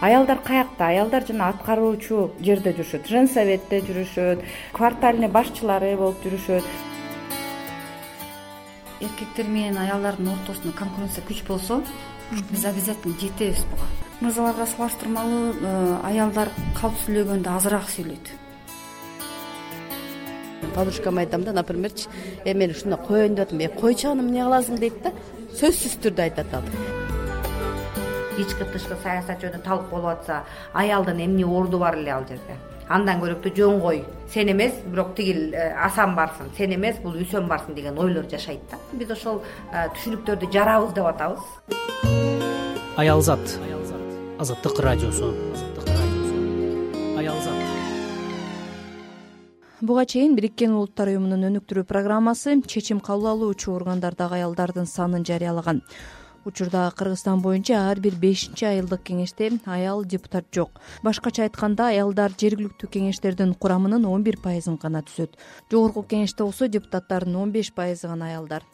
аялдар каякта аялдар жана аткаруучу жерде жүрүшөт. Женсоветте жүрүшөт квартальный башчылары болуп жүрүшөт. Эркектер менен аялдардын ортосунда конкуренция күч болсо биз обязательно жетебиз буга. Мырзаларга салыштырмалуу э, аялдар калп сүйлөгөндө азыраак сүйлөйт. Подружкама айтам да напримерчи э мен ушундай коеюн деп атам э койчу аны эмне кыласың? дейт да сөзсүз түрдө айтат ал ички тышкы саясат жөнүндө талкуу болуп атса аялдын эмне орду бар эле ал жерде? Андан көрөктүү жөн кой сен эмес бирок тигил э, асан барсын сен эмес бул үсөн барсын деген ойлор жашайт да. Биз ошол э, түшүнүктөрдү жарабыз деп атабыз. Аялзат. Азаттык радиосу. Аялзат. Буга чейин бириккен улуттар уюмунун өнүктүрүү программасы чечим кабыл алуучу органдардагы аялдардын санын жарыялаган учурда кыргызстан боюнча ар бир бешинчи айылдык кеңеште аял депутат жок. Башкача айтканда аялдар жергиликтүү кеңештердин курамынын он бир пайызын гана түзөт. Жогорку кеңеште болсо депутаттардын он беш пайызы гана аялдар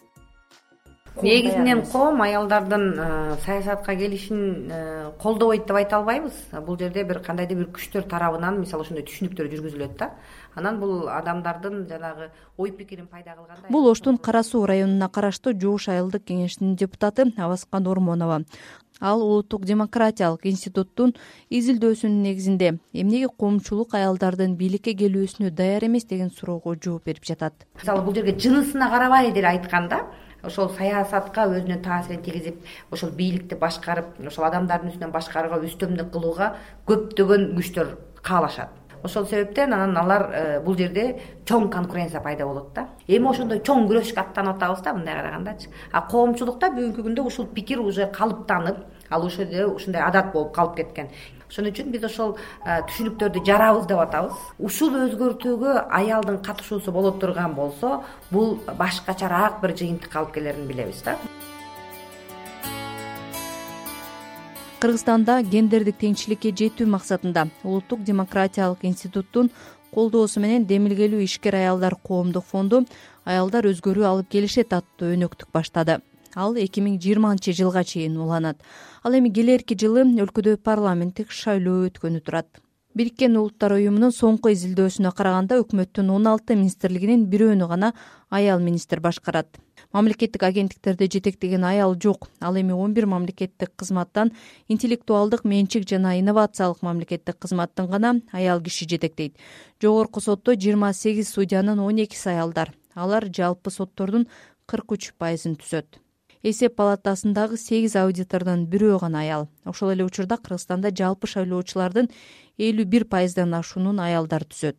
негизинен коом аялдардын э, саясатка келишин э, колдобойт деп айта албайбыз. Бул жерде бир кандайдыр бир күчтөр тарабынан мисалы ошондой түшүнүктөр жүргүзүлөт да. Анан бул адамдардын жанагы ой пикирин пайда кылгандай бул оштун кара суу районуна караштуу жугуш айылдык кеңешинин депутаты абаскан ормонова. Ал улуттук демократиялык институттун изилдөөсүнүн негизинде эмнеге коомчулук аялдардын бийликке келүүсүнө даяр эмес деген суроого жооп берип жатат. Мисалы бул жерге жынысына карабай деле айтканда ошол саясатка өзүнүн таасирин тийгизип ошол бийликти башкарып ошол адамдардын үстүнөн башкарууга үстөмдүк кылууга көптөгөн күчтөр каалашат. Ошол себептен анан алар э, бул жерде чоң конкуренция пайда болот да. Эми ошондой чоң күрөшкө аттанып атабыз да мындай карагандачы а коомчулукта бүгүнкү күндө ушул пикир уже калыптанып ал ошол жерде ушундай адат болуп калып кеткен ошон үчүн биз ошол э, түшүнүктөрдү жарабыз деп атабыз. Ушул өзгөртүүгө аялдын катышуусу боло турган болсо бул башкачараак бир жыйынтыкка алып келерин билебиз да. Кыргызстанда гендердик теңчиликке жетүү максатында улуттук демократиялык институттун колдоосу менен демилгелүү ишкер аялдар коомдук фонду аялдар өзгөрүү алып келишет аттуу өнөктүк баштады ал эки миң жыйырманчы жылга чейин уланат. Ал эми келэрки жылы өлкөдө парламенттик шайлоо өткөнү турат. Бириккен улуттар уюмунун соңку изилдөөсүнө караганда өкмөттүн он алты министрлигинин бирөөнү гана аял министр башкарат. Мамлекеттик агенттиктерди жетектеген аял жок. Ал эми он бир мамлекеттик кызматтан интеллектуалдык менчик жана инновациялык мамлекеттик кызматтын гана аял киши жетектейт. Жогорку сотто жыйырма сегиз судьянын он экиси аялдар алар жалпы соттордун кырк үч пайызын түзөт эсеп палатасындагы сегиз аудитордон бирөө гана аял. Ошол эле учурда кыргызстанда жалпы шайлоочулардын элүү бир пайыздан ашуунун аялдар түзөт.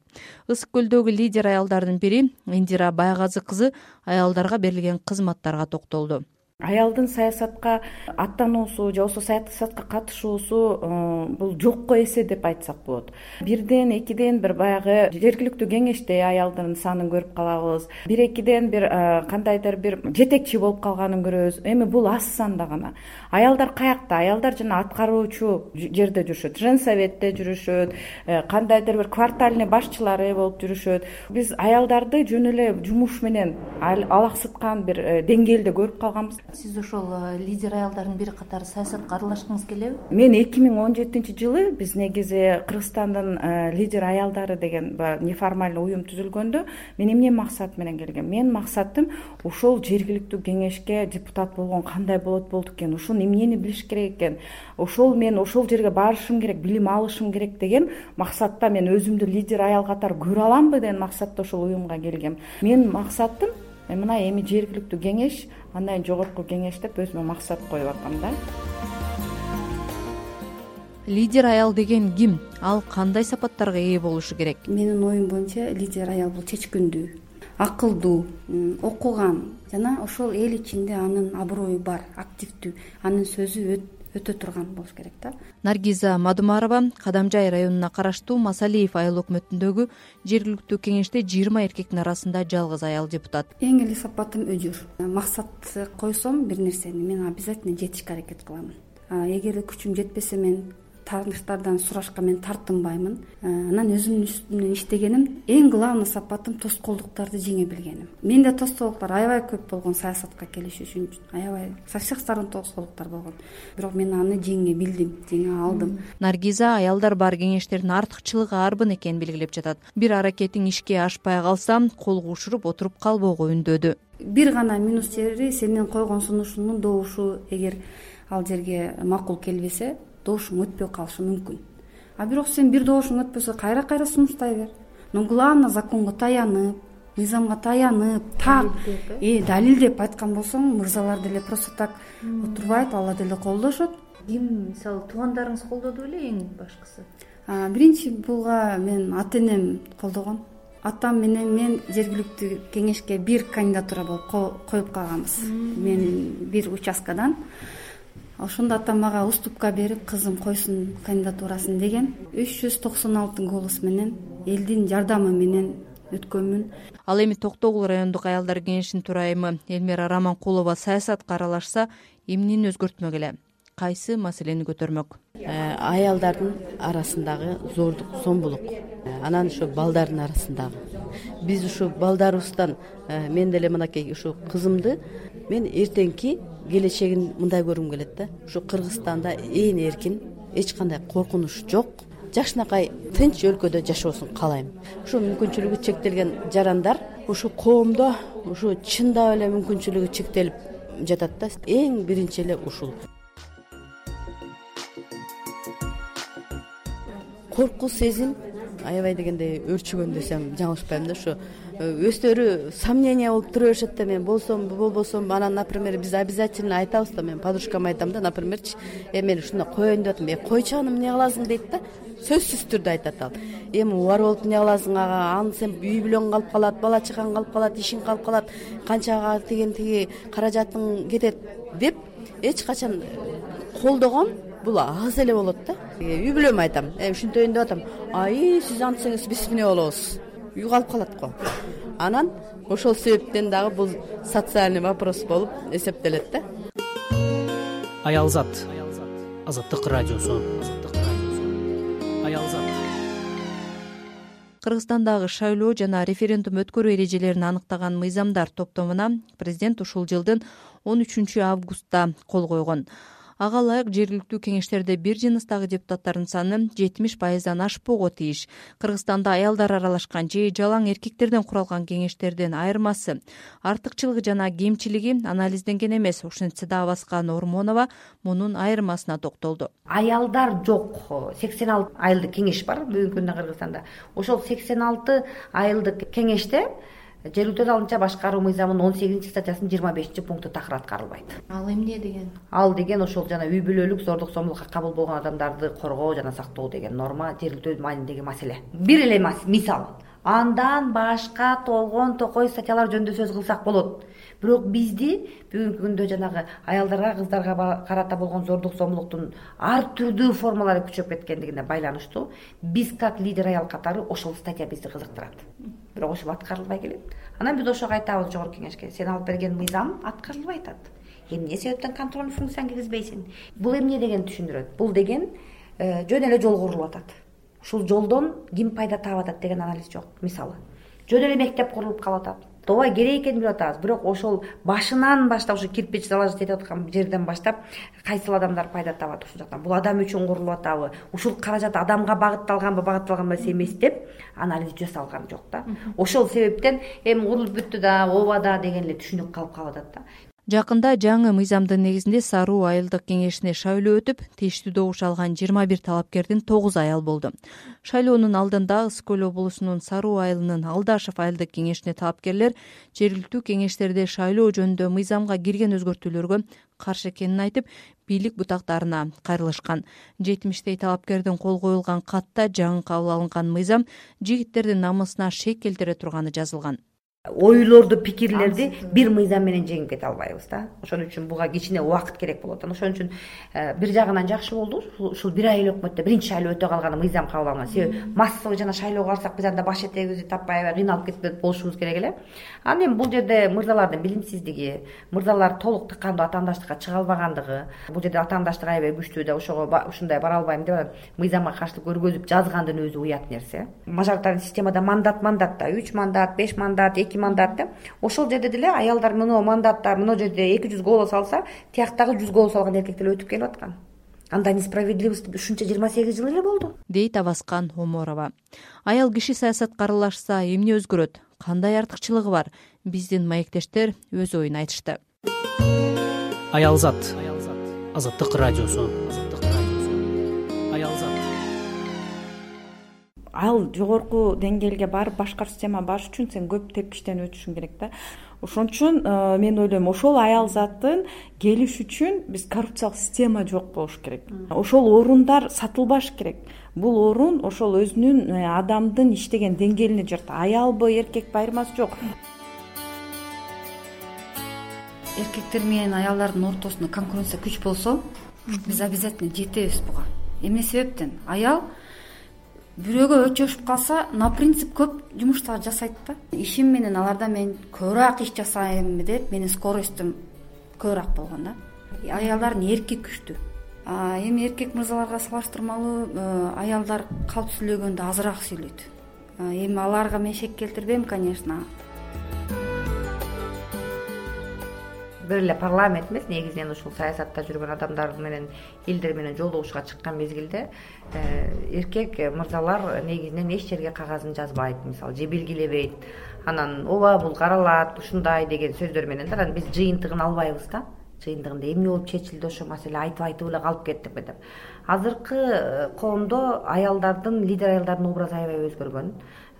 Ысык көлдөгү лидер аялдардын бири индира байгазы кызы аялдарга берилген кызматтарга токтолду аялдын саясатка аттануусу же болбосо саясатка катышуусу э, бул жокко эсе деп айтсак болот. Бирден экиден бир баягы жергиликтүү кеңеште аялдын санын көрүп калабыз. Бир экиден бир э, кандайдыр бир жетекчи болуп калганын көрөбүз. Эми бул аз санда гана. Аялдар каякта аялдар жана аткаруучу жерде жүрүшөт. Женсоветте жүрүшөт э, кандайдыр бир квартальный башчылары болуп жүрүшөт. Биз аялдарды жөн эле жумуш менен алаксыткан бир деңгээлде көрүп калганбыз сиз ошол э, лидер аялдардын бири катары саясатка аралашкыңыз келеби? Мен эки миң он жетинчи жылы биз негизи кыргызстандын э, лидер аялдары деген баягы неформальный уюм түзүлгөндө мен эмне максат менен келгем менин максатым ошол жергиликтүү кеңешке депутат болгон кандай болот болду экен ушул эмнени билиш керек экен ошол мен ошол жерге барышым керек билим алышым керек деген максатта мен өзүмдү лидер аял катары көрө аламбы деген максатта ошол уюмга келгем. Менин максатым мына эми жергиликтүү кеңеш андан кийин жогорку кеңеш деп өзүмө максат коюп аткам да. Лидер аял деген ким? Ал кандай сапаттарга ээ болушу керек? Менин оюм боюнча лидер аял бул чечкиндүү акылдуу окуган. Жана ошол эл ичинде анын аброю бар активдүү анын сөзү өтө турган болуш керек да. Наргиза мадумарова кадамжай районуна караштуу масалиев айыл өкмөтүндөгү жергиликтүү кеңеште жыйырма эркектин арасында жалгыз аял депутат. Эң эле сапатым өжүр максат койсом бир нерсени. Мен обязательно жетишке аракет кылам. Эгерде күчүм жетпесе мен тааныштардан сурашка мен тартынбаймын. Э, анан өзүмдүн үстүмөн иштегеним эң главный сапатым тоскоолдуктарды жеңе билгеним. Менде тоскоолдуктар аябай көп болгон саясатка келиш үчүн аябай со всех сторон тоскоолдуктар болгон. Бирок мен аны жеңе билдим жеңе алдым. Наргиза аялдар бар кеңештердин артыкчылыгы арбын экенин белгилеп жатат. Бир аракетиң ишке ашпай калса кол кушуруп отуруп калбоого үндөдү бир гана минус жери сенин койгон сунушуңдун добушу эгер ал жерге макул келбесе добушуң өтпөй калышы мүмкүн. А бирок сен бир добушуң өтпөсө кайра кайра сунуштай бер. Но главное законго таянып мыйзамга таянып так. Э? Далилдеп айткан болсоң мырзалар деле просто так отурбайт алар деле колдошот. Ким мисалы туугандарыңыз колдоду беле эң башкысы? Биринчи буга менин ата энем колдогон. Атам менен мен жергиликтүү кеңешке бир кандидатура болуп коюп калганбыз. Мен бир участкадан ошондо атам мага уступка берип кызым койсун кандидатурасын деген үч жүз токсон алты голос менен элдин жардамы менен өткөнмүн. Ал эми токтогул райондук аялдар кеңешинин төрайымы элмира раманкулова саясатка аралашса эмнени өзгөртмөк эле? Кайсы маселени көтөрмөк? Э, аялдардын арасындагы зордук зомбулук э, анан ушу балдардын арасындагы. Биз ушу балдарыбыздан э, мен деле мынакей ушу кызымды мен эртеңки келечегин мындай көргүм келет да. Ушу кыргызстанда ээн эркин эч кандай коркунуч жок. Жакшынакай тынч өлкөдө жашоосун каалайм ушу мүмкүнчүлүгү чектелген жарандар ушу коомдо ушу чындап эле мүмкүнчүлүгү чектелип жатат да. Эң биринчи эле ушул. Коркуу сезим аябай дегенде өөрчүгөн десем жаңылышпайм да ушу өздөрү сомнение болуп тура беришет да мен болсом болбосом анан например биз обязательно айтабыз да мен подружкама айтам да напримерчи э мен ушундай коеюн деп атам э койчу аны эмне кыласың дейт да сөзсүз түрдө айтат ал. Эми убар болуп эмне кыласың ага? Аны сен үй бүлөң калып калат бала чагаң калып калат ишиң калып калат канчага деген тиги каражатың кетет деп эч качан колдогом бул аз эле болот да. Үй бүлөмө айтам эми ушинтейин деп атам. Аи сиз антсеңиз биз эмне болобуз үй калып калат го. Анан ошол себептен дагы бул социальный вопрос болуп эсептелет да. Аялзат азаттык радиосу. Аялзат кыргызстандагы шайлоо жана референдум өткөрүү эрежелерин анықтаган мыйзамдар топтомуна президент ушул жылдын он үчүнчү августта кол койгон ага ылайык жергиликтүү кеңештерде бир жыныстагы депутаттардын саны жетимиш пайыздан ашпоого тийиш. Кыргызстанда аялдар аралашкан же жалаң эркектерден куралган кеңештердин айырмасы артыкчылыгы жана кемчилиги анализденген эмес. Ушинтсе дагы баскан ормонова мунун айырмасына токтолду. Аялдар жок. сексен алты айылдык кеңеш бар бүгүнкү күндө кыргызстанда. Ошол сексен алты айылдык кеңеште жергиликтүү талынча башкаруу мыйзамынын он сегизинчи статьясынын жыйырма бешинчи пункту такыр аткарылбайт ал эмне деген? Ал деген ошол жана үй бүлөлүк зордук зомбулукка кабыл болгон адамдарды коргоо жана сактоо деген норма жергиликтүү маанидеги маселе. Бир эле мисал. Андан башка толгон токой статьялар жөнүндө сөз кылсак болот бирок бизди бүгүнкү күндө жанагы аялдарга кыздарга карата болгон зордук зомбулуктун ар түрдүү формалары күчөп кеткендигине байланыштуу биз как лидер аял катары ошол статья бизди кызыктырат. Бирок ошол аткарылбай келет. Анан биз ошого айтабыз жогорку кеңешке сен алып берген мыйзам аткарылбай атат. Эмне себептен контрольный функцияңды киргизбейсиң? Бул эмне дегенди түшүндүрөт? Бул деген э, жөн эле жол курулуп атат. Ушул жолдон ким пайда таап атат деген анализ жок. Мисалы жөн эле мектеп курулуп калып атат ооба керек экенин билип атабыз. Бирок ошол башынан баштап ушу кирпич заложить этип аткан жерден баштап кайсыл адамдар пайда табат ушул жактан. Бул адам үчүн курулуп атабы. Ушул каражат адамга багытталганбы багытталган эмес эмес деп анализ жасалган жок да ошол себептен эми курулуп бүттү да ооба да деген эле түшүнүк калып калып атат да жакында жаңы мыйзамдын негизинде саруу айылдык кеңешине шайлоо өтүп тийиштүү добуш алган жыйырма бир талапкердин тогузу аял болду. Шайлоонун алдында ысык көл облусунун саруу айылынын алдашев айылдык кеңешине талапкерлер жергиликтүү кеңештерде шайлоо жөнүндө мыйзамга кирген өзгөртүүлөргө каршы экенин айтып бийлик бутактарына кайрылышкан. Жетимиштей талапкердин кол коюлган катта жаңы кабыл алынган мыйзам жигиттердин намысына шек келтире турганы жазылган ойлорду пикирлерди бир мыйзам менен жеңип кете албайбыз да. Ошон үчүн буга кичине убакыт керек болот. Анан ошон үчүн э, бир жагынан жакшы болду. Ушул бир ай эле өкмөттө биринчи шайлоо өтө калганы мыйзам кабыл алынган себеби массовый жана шайлоого барсак биз анда баш этегибизди таппай аябай кыйналып кетип болушубуз керек эле. Анан эми бул жерде мырзалардын билимсиздиги мырзалар толук тыккандуу атаандаштыкка чыга албагандыгы бул жерде атаандаштык аябай күчтүү да ошого ушундай бара албайм деп анан мыйзамга каршылык көргөзүп жазгандын өзү уят нерсе. Мажоритарный системада мандат мандат да. Үч мандат беш мандат эки мандат да? Ошол жерде деле аялдар мына мандатта мына жерде эки жүз голос алса тияктагы жүз голос алган эркек деле өтүп келип аткан. Анда несправедливость ушунча жыйырма сегиз жыл эле болду. Дейт абаскан оморова. Аял киши саясатка аралашса эмне өзгөрөт? Кандай артыкчылыгы бар? Биздин маектештер өз оюн айтышты. Аялзат. Азаттык радиосу ал жогорку деңгээлге барып башкаруу системага барыш үчүн сен көп тепкичтен өтүшүң керек да. Ошон үчүн э, мен ойлойм ошол аял затын келиш үчүн биз коррупциялык система жок болуш керек. Ошол орундар сатылбаш керек. Бул орун ошол өзүнүн э, адамдын иштеген деңгээлине жүрөт аялбы эркекпи айырмасы жок. Эркектер менен аялдардын ортосунда конкуренция күч болсо биз обязательно жетебиз буга. Эмне себептен? Аял бирөөгө өчөшүп калса на принцип көп жумуштарды жасайт да. Ишим менен алардан мен көбүрөөк иш жасайм деп менин скоростум көбүрөөк болгон да. Аялдардын эрки күчтүү? Эми эркек мырзаларга салыштырмалуу э, аялдар калп сүйлөгөндө азыраак сүйлөйт. Эми аларга мен шек келтирбейм конечно бир эле парламент эмес негизинен ушул саясатта жүргөн адамдар менен элдер менен жолугушууга чыккан мезгилде э, эркек мырзалар негизинен эч жерге кагазын жазбайт мисалы же белгилебейт. Анан ооба бул каралат ушундай деген сөздөр менен да анан биз жыйынтыгын албайбыз да жыйынтыгында эмне болуп чечилди ошол маселе айтып айтып эле калып кеттикпи деп. Азыркы э, коомдо аялдардын лидер аялдардын образы аябай өзгөргөн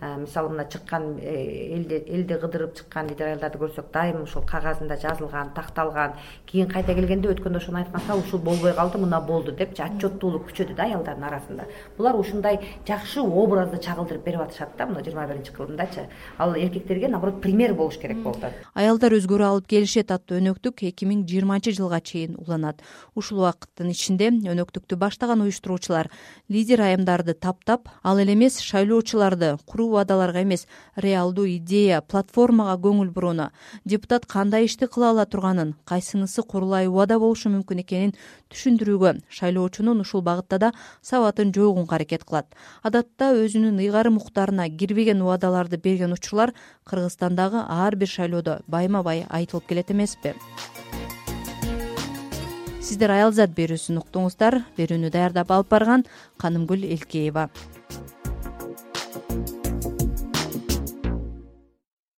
мисалы мына чыккан э, элди кыдырып чыккан лидер аялдарды көрсөк дайыма ушул кагазында жазылган такталган кийин кайта келгенде өткөндө ошону айтканса ушул болбой калды мына болду депчи отчеттуулук күчөдү да аялдардын арасында. Булар ушундай жакшы образды чагылдырып берип атышат да мына жыйырма биринчи кылымдачы. Ал эркектерге наоборот пример болуш керек болуп атат аялдар өзгөрүү алып келишет аттуу өнөктүк эки миң жыйырманчы жылга чейин уланат. Ушул убакыттын ичинде өнөктүктү баштаган уюштуруучулар лидер айымдарды таптап ал эле эмес шайлоочуларды куруу убадаларга эмес реалдуу идея платформага көңүл бурууну депутат кандай ишти кыла ала турганын кайсынысы курулай убада болушу мүмкүн экенин түшүндүрүүгө шайлоочунун ушул багытта да сабатын жойгонго аракет кылат. Адатта өзүнүн ыйгарым укуктарына кирбеген убадаларды берген учурлар кыргызстандагы ар бир шайлоодо байма бай айтылып келет эмеспи. Сиздер аялзат берүүсүн уктуңуздар берүүнү даярдап алып барган канымгүл элкеева